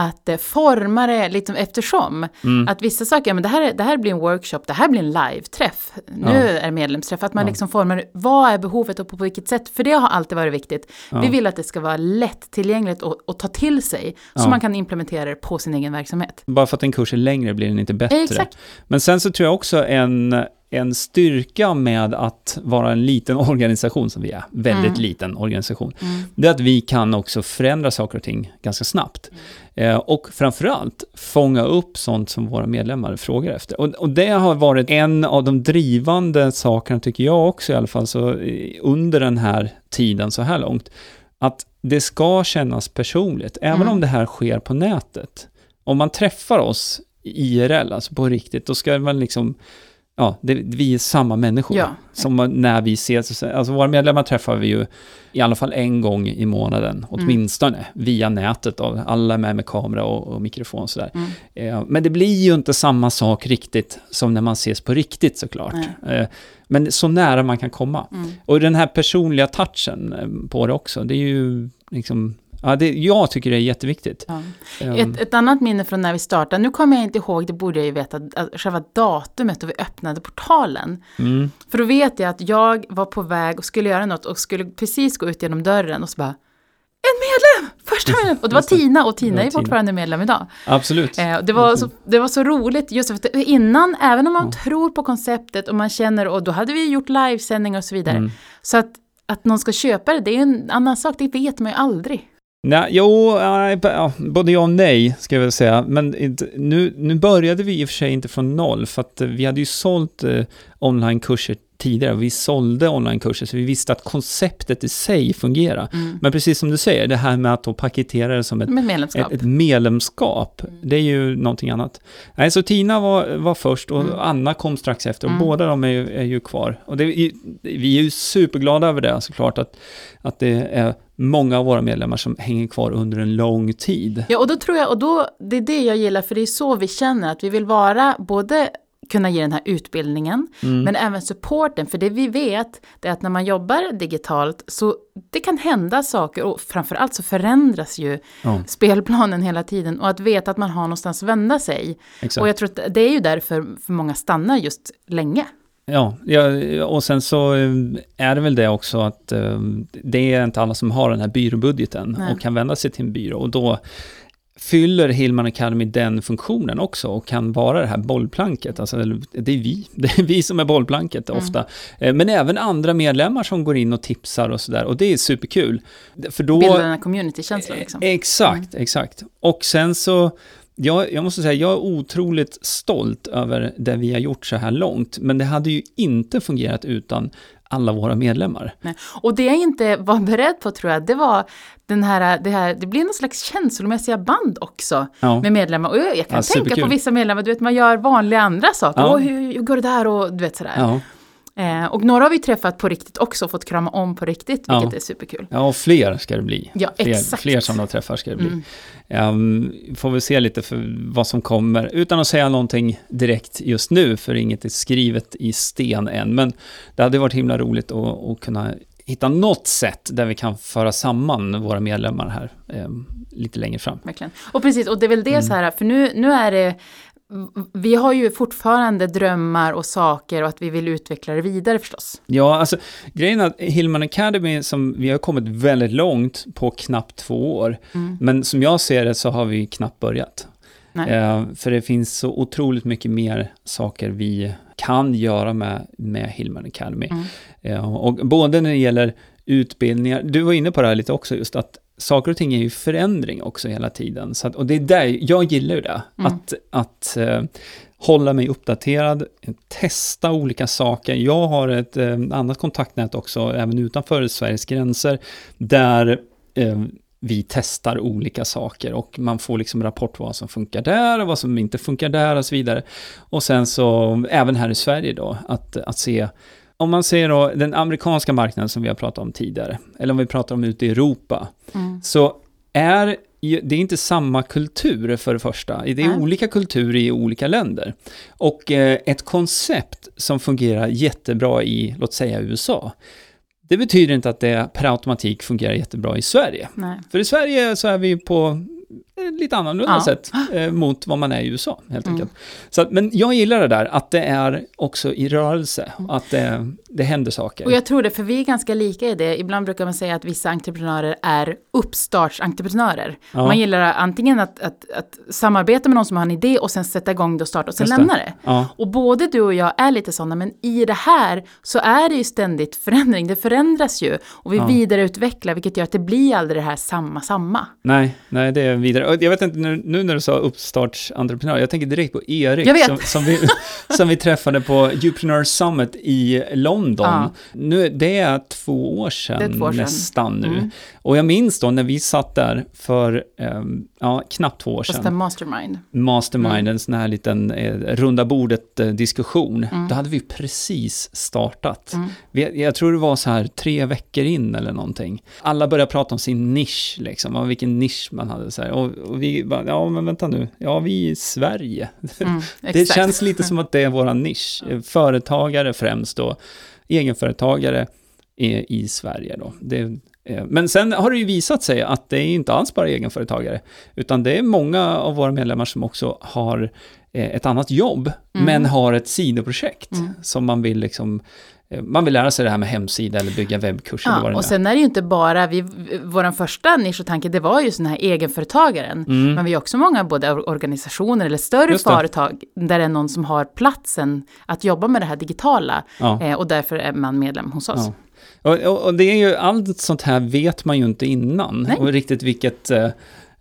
att eh, forma det liksom eftersom. Mm. Att vissa saker, men det här, är- det här blir en workshop, det här blir en live-träff, nu Ja. är det medlemsträff, att man Ja. liksom formar, vad är behovet och på vilket sätt, för det har alltid varit viktigt. Ja. Vi vill att det ska vara lättillgängligt och, och ta till sig, så man kan implementera det på sin egen verksamhet. Bara för att en kurs är längre blir den inte bättre. Exakt. Men sen så tror jag också en, en styrka med att vara en liten organisation som vi är, väldigt Mm. liten organisation, Mm. det är att vi kan också förändra saker och ting ganska snabbt. Eh, och framförallt fånga upp sånt som våra medlemmar frågar efter. Och, och det har varit en av de drivande sakerna, tycker jag också i alla fall, så, under den här tiden så här långt. Att det ska kännas personligt, även Mm. om det här sker på nätet. Om man träffar oss IRL, alltså på riktigt, då ska man liksom Ja, det, vi är samma människor. Ja. Som när vi ses. Alltså våra medlemmar träffar vi ju i alla fall en gång i månaden, åtminstone, via nätet. Och alla är med med kamera och, och mikrofon och sådär. Mm. Eh, men det blir ju inte samma sak riktigt som när man ses på riktigt såklart. Eh, men så nära man kan komma. Mm. Och den här personliga touchen eh, på det också, det är ju liksom... Ja, det, jag tycker det är jätteviktigt. Ja. Ehm, Ett, ett annat minne från när vi startade, nu kommer jag inte ihåg, det borde jag ju veta, att själva datumet då vi öppnade portalen. mm, För då vet jag att jag var på väg och skulle göra något och skulle precis gå ut genom dörren och så bara en medlem! Första medlem! Och det var. Tina och Tina är fortfarande medlem idag. absolut. Eh, det, var så, det var så roligt just för att innan, även om man tror på konceptet och man känner, och då hade vi gjort livesändningar och så vidare. Mm. Så att, att någon ska köpa det, det är en annan sak, det vet man ju aldrig. Nej, jo, nej, både ja och nej, ska jag väl säga. Men inte, nu, nu började vi i och för sig inte från noll, för att eh, vi hade ju sålt eh, onlinekurser tidigare. Vi sålde onlinekurser, så vi visste att konceptet i sig fungerar. Mm. Men precis som du säger, det här med att paketera det som ett, Med medlemskap. ett, ett medlemskap, det är ju någonting annat. Nej, så Tina var, var först och Mm. Anna kom strax efter och Mm. båda de är ju, är ju kvar. Och det, vi är ju superglada över det såklart, att, att det är många av våra medlemmar som hänger kvar under en lång tid. Ja, och då tror jag, och då, det är det jag gillar, för det är så vi känner att vi vill vara både kunna ge den här utbildningen, Mm. men även supporten. För det vi vet, det är att när man jobbar digitalt så det kan hända saker och framförallt så förändras ju Ja, spelplanen hela tiden och att veta att man har någonstans att vända sig. exakt. Och jag tror att det är ju därför för många stannar just länge. Ja, ja, och sen så eh, är det väl det också att eh, det är inte alla som har den här byråbudgeten Nej. och kan vända sig till en byrå. Och då fyller Hillman Academy den funktionen också och kan vara det här bollplanket. Alltså, det är vi, det är vi som är bollplanket Mm. ofta. Eh, Men även andra medlemmar som går in och tipsar och sådär. Och det är superkul. För då... Bilda den här community-känslan liksom. Eh, Exakt, exakt. Och sen så, jag, jag måste säga, jag är otroligt stolt över det vi har gjort så här långt, men det hade ju inte fungerat utan alla våra medlemmar. Nej. Och det jag inte var beredd på tror jag, det var den här, det här, det blir någon slags känslomässiga band också Ja, med medlemmar. Och jag, jag kan Ja, tänka superkul. på vissa medlemmar, du vet man gör vanliga andra saker. Ja. Hur, hur går det där och du vet sådär. Ja. Eh, och några har vi träffat på riktigt också, fått krama om på riktigt, Ja. vilket är superkul. ja och fler ska det bli. Ja, Fler, exakt. fler sådana träffar ska det bli. Mm. Ehm, får vi se lite för vad som kommer, utan att säga någonting direkt just nu, för inget är skrivet i sten än. Men det hade varit himla roligt att, att kunna hitta något sätt där vi kan föra samman våra medlemmar här ehm, lite längre fram. Verkligen. Och precis, och det är väl Mm. det så här, för nu, nu är det, vi har ju fortfarande drömmar och saker och att vi vill utveckla det vidare förstås. Ja, alltså grejen är att Hillman Academy, som vi har kommit väldigt långt på knappt två år, Mm. men som jag ser det så har vi knappt börjat. Eh, för det finns så otroligt mycket mer saker vi kan göra med, med Hillman Academy. Mm. Eh, och både när det gäller utbildningar, du var inne på det här lite också, just att saker och ting är ju förändring också hela tiden. Så att, och det är där, jag gillar ju det, Mm. att, att eh, hålla mig uppdaterad, testa olika saker. Jag har ett eh, annat kontaktnät också, även utanför Sveriges gränser, där eh, vi testar olika saker och man får liksom rapport vad som funkar där och vad som inte funkar där och så vidare. Och sen så, även här i Sverige då, att, att se om man ser då den amerikanska marknaden som vi har pratat om tidigare, eller om vi pratar om ute i Europa, Mm. så är det är inte samma kultur för det första. Det är Nej. olika kulturer i olika länder. Och eh, ett koncept som fungerar jättebra i, låt säga USA, det betyder inte att det per automatik fungerar jättebra i Sverige. Nej. För i Sverige så är vi på lite annorlunda Ja. sätt eh, mot vad man är i USA, helt Mm. enkelt. Så men jag gillar det där, att det är också i rörelse, att det, det händer saker. Och jag tror det, för vi är ganska lika i det. Ibland brukar man säga att vissa entreprenörer är uppstartsentreprenörer. Ja. Man gillar antingen att, att, att samarbeta med någon som har en idé och sen sätta igång det och starta och sen Just det. lämna det. Ja, Och både du och jag är lite sådana, men i det här så är det ju ständigt förändring. Det förändras ju och vi Ja. vidareutvecklar, vilket gör att det blir aldrig det här samma, samma. nej, nej, det är vidare. Jag vet inte, nu, nu när du sa uppstartsentreprenör, jag tänker direkt på Erik. Som, som, vi, som vi träffade på Upreneur Summit i London. Ja. Nu, det är två år sedan, två år sedan. nästan nu. Mm. Och jag minns då när vi satt där för, ehm, ja, knappt två år Fast sedan. en mastermind. Mastermind, Mm. en sån här liten eh, runda bordet-diskussion. Mm. Då hade vi precis startat. Mm. Vi, jag tror det var så här tre veckor in eller någonting. Alla började prata om sin nisch, liksom, och vilken nisch man hade. Så. Och, och vi bara, ja men vänta nu, ja vi är i Sverige. Mm, det känns lite som att det är våran nisch. Eh, Företagare främst då, egenföretagare i, i Sverige då. Det, eh, men sen har det ju visat sig att det är inte alls bara egenföretagare, utan det är många av våra medlemmar som också har eh, ett annat jobb, Mm. men har ett sidoprojekt Mm. som man vill liksom eh, man vill lära sig det här med hemsida eller bygga webbkurs eller vad Ja, det och sen är det ju inte bara, vi, vår första nisch och tanke, det var ju sån här egenföretagaren. Mm. Men vi har också många både or- organisationer eller större företag där det är någon som har platsen att jobba med det här digitala. Ja. Eh, och därför är man medlem hos oss. Ja. Och, och, och det är ju, allt sånt här vet man ju inte innan. Nej. Och riktigt vilket, eh,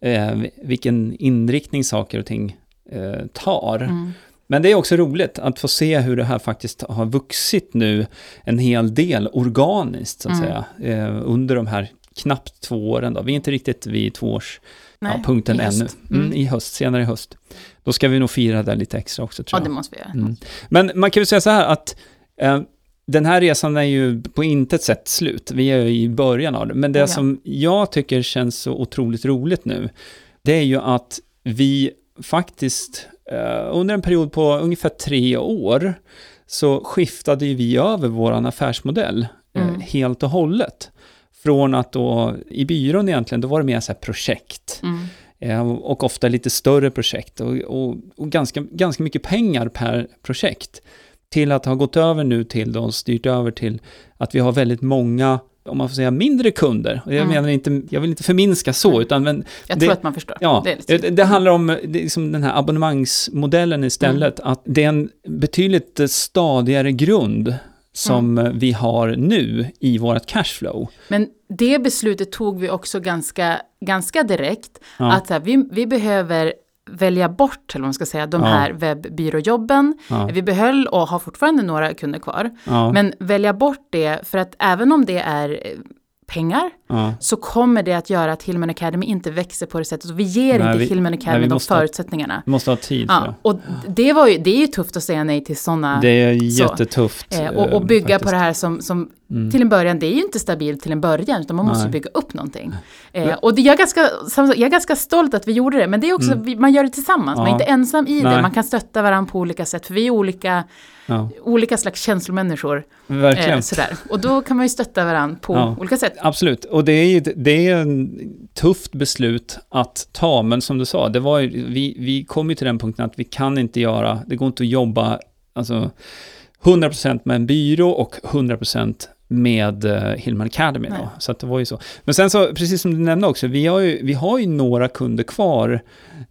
eh, vilken inriktning saker och ting eh, tar. Mm. Men det är också roligt att få se hur det här faktiskt har vuxit nu en hel del organiskt, så att Mm. säga, eh, under de här knappt två åren. Då. Vi är inte riktigt vid tvåårs Nej, ja, ännu. Mm, Mm. I höst, senare i höst. Då ska vi nog fira det lite extra också, tror Ja, jag. det måste vi göra. Mm. Men man kan väl säga så här att eh, den här resan är ju på intet sätt slut. Vi är ju i början av det. Men det ja. som jag tycker känns så otroligt roligt nu, det är ju att vi faktiskt eh, under en period på ungefär tre år så skiftade ju vi över våran affärsmodell eh, Mm. helt och hållet. Från att då, i byrån egentligen, då var det mer så här projekt. Mm. Eh, och ofta lite större projekt och, och, och ganska, ganska mycket pengar per projekt. Till att ha gått över nu till då, styrt över till att vi har väldigt många om man får säga mindre kunder. Jag, Mm. menar inte, jag vill inte förminska så, utan men Jag det- tror att man förstår. Ja, Det det, det handlar om det liksom den här abonnemangsmodellen istället. Mm. Att det är en betydligt stadigare grund som Mm. vi har nu i vårt cashflow. Men det beslutet tog vi också ganska, ganska direkt. Ja. Att här, vi, vi behöver välja bort, eller vad man ska säga, de Ja. här webbyråjobben. Ja, Vi behöll och har fortfarande några kunder kvar. ja, Men välja bort det, för att även om det är eh, pengar, så kommer det att göra att Hillman Academy inte växer på det sättet. Och vi ger Nej, inte vi- Hillman nej, Academy vi de måste ha- förutsättningarna. Vi måste ha tid Ja, och det, var ju, det är ju tufft att säga nej till sådana. Det är jättetufft. Eh, och, och eh, bygga på faktiskt. det här som, som Mm. till en början, det är ju inte stabilt till en början, utan man måste ju Nej. bygga upp någonting. Eh, och det, jag, är ganska, jag är ganska stolt att vi gjorde det, men det är också, vi, man gör det tillsammans, man är Mm. Ja. inte ensam i det, Nej. man kan stötta varandra på olika sätt, för vi är olika, Ja, olika slags känslomänniskor. verkligen. Eh, sådär. Och då kan man ju stötta varandra på Ja. olika sätt. Absolut, och det är ju det är en tufft beslut att ta, men som du sa, det var ju, vi, vi kom ju till den punkten att vi kan inte göra, det går inte att jobba alltså, 100% med en byrå och 100% med uh, Hillman Academy. Då. Så det var ju så. Men sen så, precis som du nämnde också, vi har ju, vi har ju några kunder kvar,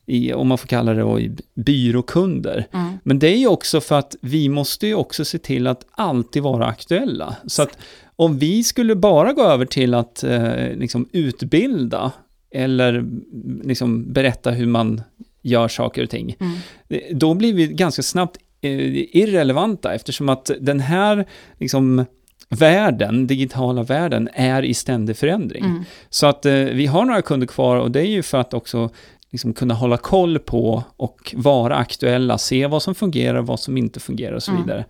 i, om man får kalla det byråkunder. Mm. Men det är ju också för att vi måste ju också se till att alltid vara aktuella. Så att om vi skulle bara gå över till att eh, liksom utbilda eller mm, liksom berätta hur man gör saker och ting, Mm. eh, då blir vi ganska snabbt eh, irrelevanta eftersom att den här liksom, världen, digitala världen, är i ständig förändring. Mm. Så att eh, vi har några kunder kvar och det är ju för att också liksom kunna hålla koll på och vara aktuella, se vad som fungerar, vad som inte fungerar och så Mm. vidare.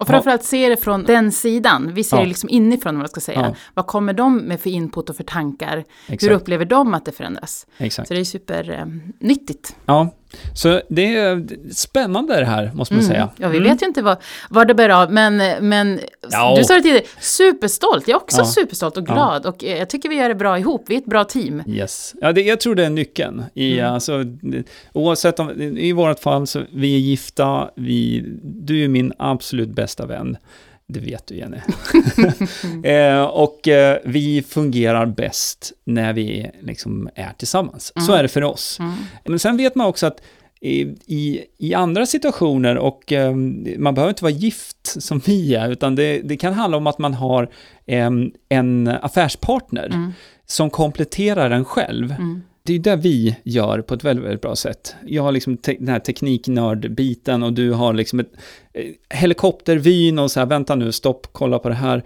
Och framförallt se det från den sidan. Vi ser Ja. det liksom inifrån, vad man ska säga. Ja. Vad kommer de med för input och för tankar? Exakt. Hur upplever de att det förändras? exakt. Så det är supernyttigt. Ja, så det är spännande det här, måste man säga. Ja, vi Mm. vet ju inte vad, vad det bär av, men, men Ja. du sa det tidigare, superstolt. Jag är också Ja. superstolt och glad och eh, jag tycker vi gör det bra ihop. Vi är ett bra team. Yes. Ja, det, jag tror det är nyckeln. I, Mm. alltså, oavsett om, i vårt fall så vi är gifta, vi, du är min absolut bästa vän. Det vet du Jenny. eh, och eh, vi fungerar bäst när vi liksom är tillsammans. Så Mm. är det för oss. Mm. Men sen vet man också att i, i, andra situationer, och eh, man behöver inte vara gift som vi är, utan det, det kan handla om att man har eh, en affärspartner Mm. som kompletterar en själv. Det är det vi gör på ett väldigt, väldigt bra sätt. Jag har liksom den här tekniknördbiten och du har liksom ett eh, helikoptervyn och så här, vänta nu, stopp, kolla på det här.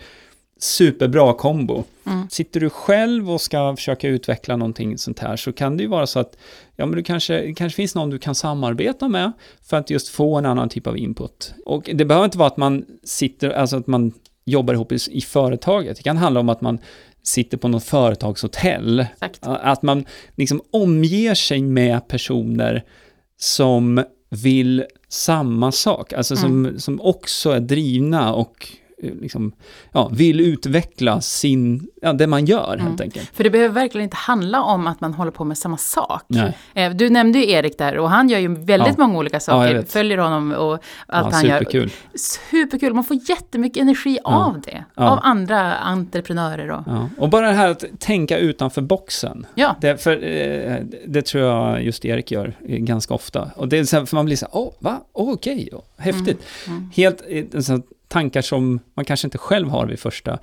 Superbra kombo. Mm. Sitter du själv och ska försöka utveckla någonting sånt här så kan det ju vara så att ja, men du kanske, det kanske finns någon du kan samarbeta med för att just få en annan typ av input. Och det behöver inte vara att man sitter, alltså att man jobbar ihop i, i företaget. Det kan handla om att man sitter på något företagshotell. Exakt. Att man liksom omger sig med personer som vill samma sak, alltså som, som också är drivna och liksom, ja, vill utveckla sin, ja, det man gör helt enkelt. För det behöver verkligen inte handla om att man håller på med samma sak. Nej. Eh, Du nämnde ju Erik där och han gör ju väldigt Ja. många olika Ja, saker. vet. Följer honom och allt Ja, han gör. superkul. Superkul, man får jättemycket energi av det. Ja. Av andra entreprenörer och... Ja. Och bara det här att tänka utanför boxen. Ja. Det, för, eh, det tror jag just Erik gör eh, ganska ofta. Och det är så här, för man blir så här, åh, va? Åh, okej, oh, häftigt. Mm. Helt eh, så tankar som man kanske inte själv har vid första,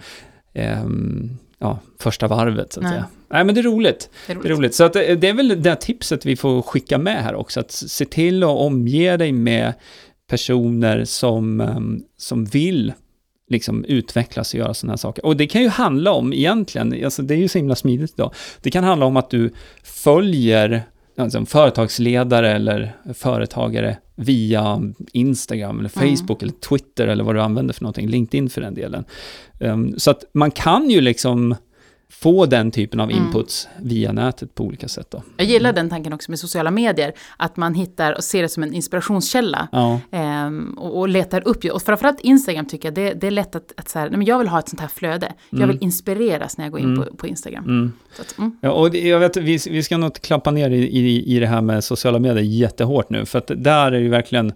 ehm, ja, första varvet, så att Nej. säga. Nej, men det är roligt. Det är Det roligt. är roligt. Så att det, det är väl det tipset vi får skicka med här också, att se till att omge dig med personer som, ehm, som vill liksom utvecklas och göra sådana här saker. Och det kan ju handla om egentligen, alltså det är ju så himla smidigt idag, det kan handla om att du följer alltså företagsledare eller företagare via Instagram eller Mm. Facebook eller Twitter eller vad du använder för någonting, LinkedIn för den delen. Ehm, så att man kan ju liksom få den typen av Mm. inputs via nätet på olika sätt då. Jag gillar den tanken också med sociala medier, att man hittar och ser det som en inspirationskälla. Ja, Ehm, och, och letar upp, och framförallt Instagram tycker jag, det, det är lätt att, att så här, nej, men jag vill ha ett sånt här flöde. Jag vill inspireras när jag går in på, på Instagram. mm. Att, mm. Ja, och det- jag vet, vi, vi ska nog klappa ner i, i, i det här med sociala medier jättehårt nu, för att där är ju verkligen,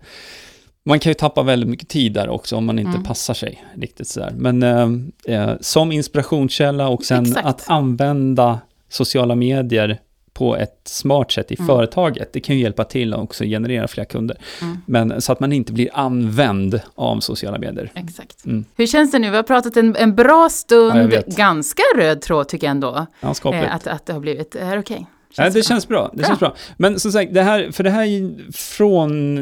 Man kan ju tappa väldigt mycket tid där också om man inte Mm. passar sig riktigt sådär. Men eh, eh, som inspirationskälla och sen Exakt. att använda sociala medier på ett smart sätt i Mm. företaget, det kan ju hjälpa till att också generera fler kunder. Mm. Men så att man inte blir använd av sociala medier. Exakt. Mm. Hur känns det nu? Vi har pratat en, en bra Ja, stund, vet. ganska röd tråd tycker jag ändå. Ja. Eh, att, att det har blivit, är det okej? Ja, det bra? känns bra. Det Bra. känns bra. Men som sagt, det här, för det här från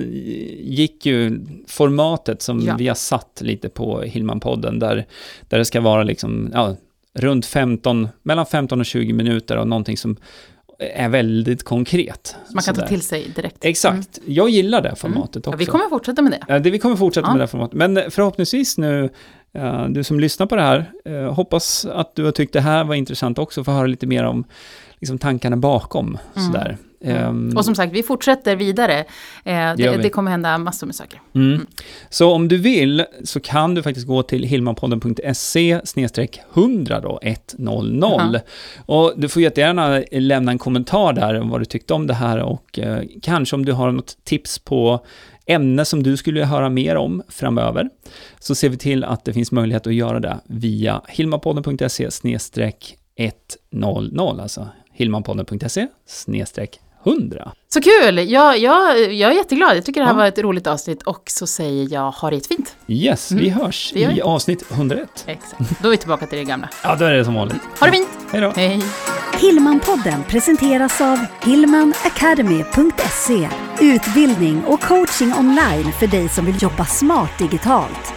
gick ju formatet som Ja. vi har satt lite på Hillman-podden, där, där det ska vara liksom, ja, runt 15, mellan 15 och 20 minuter och någonting som är väldigt konkret. Man kan ta Sådär. till sig direkt. Exakt. Jag gillar det formatet Ja, också. vi kommer fortsätta med det. Ja, det, vi kommer fortsätta Ja. med det formatet. Men förhoppningsvis nu, eh, du som lyssnar på det här, eh, hoppas att du har tyckt det här var intressant också, för att höra lite mer om liksom, tankarna bakom. Mm. Sådär. Ehm, Mm. Och som sagt, vi fortsätter vidare. Eh, det, det kommer hända massor med saker. Mm. Så om du vill så kan du faktiskt gå till hilmanpodden.se 100 då, 100. Jaha. Och du får jättegärna lämna en kommentar där om vad du tyckte om det här och eh, kanske om du har något tips på ämne som du skulle höra mer om framöver, så ser vi till att det finns möjlighet att göra det via hilmanpodden.se 100, alltså hilmanpodden.se 100. Så kul! Jag, jag, jag är jätteglad. Jag tycker det här Ja. var ett roligt avsnitt och så säger jag ha det fint. Yes, vi hörs det gör i vi. avsnitt 101. Exakt. Då är vi tillbaka till det gamla. Ja, då är det som vanligt. Ha det fint! Hej då! Hej! Hillmanpodden presenteras av hillmanacademy.se Utbildning och coaching online för dig som vill jobba smart digitalt.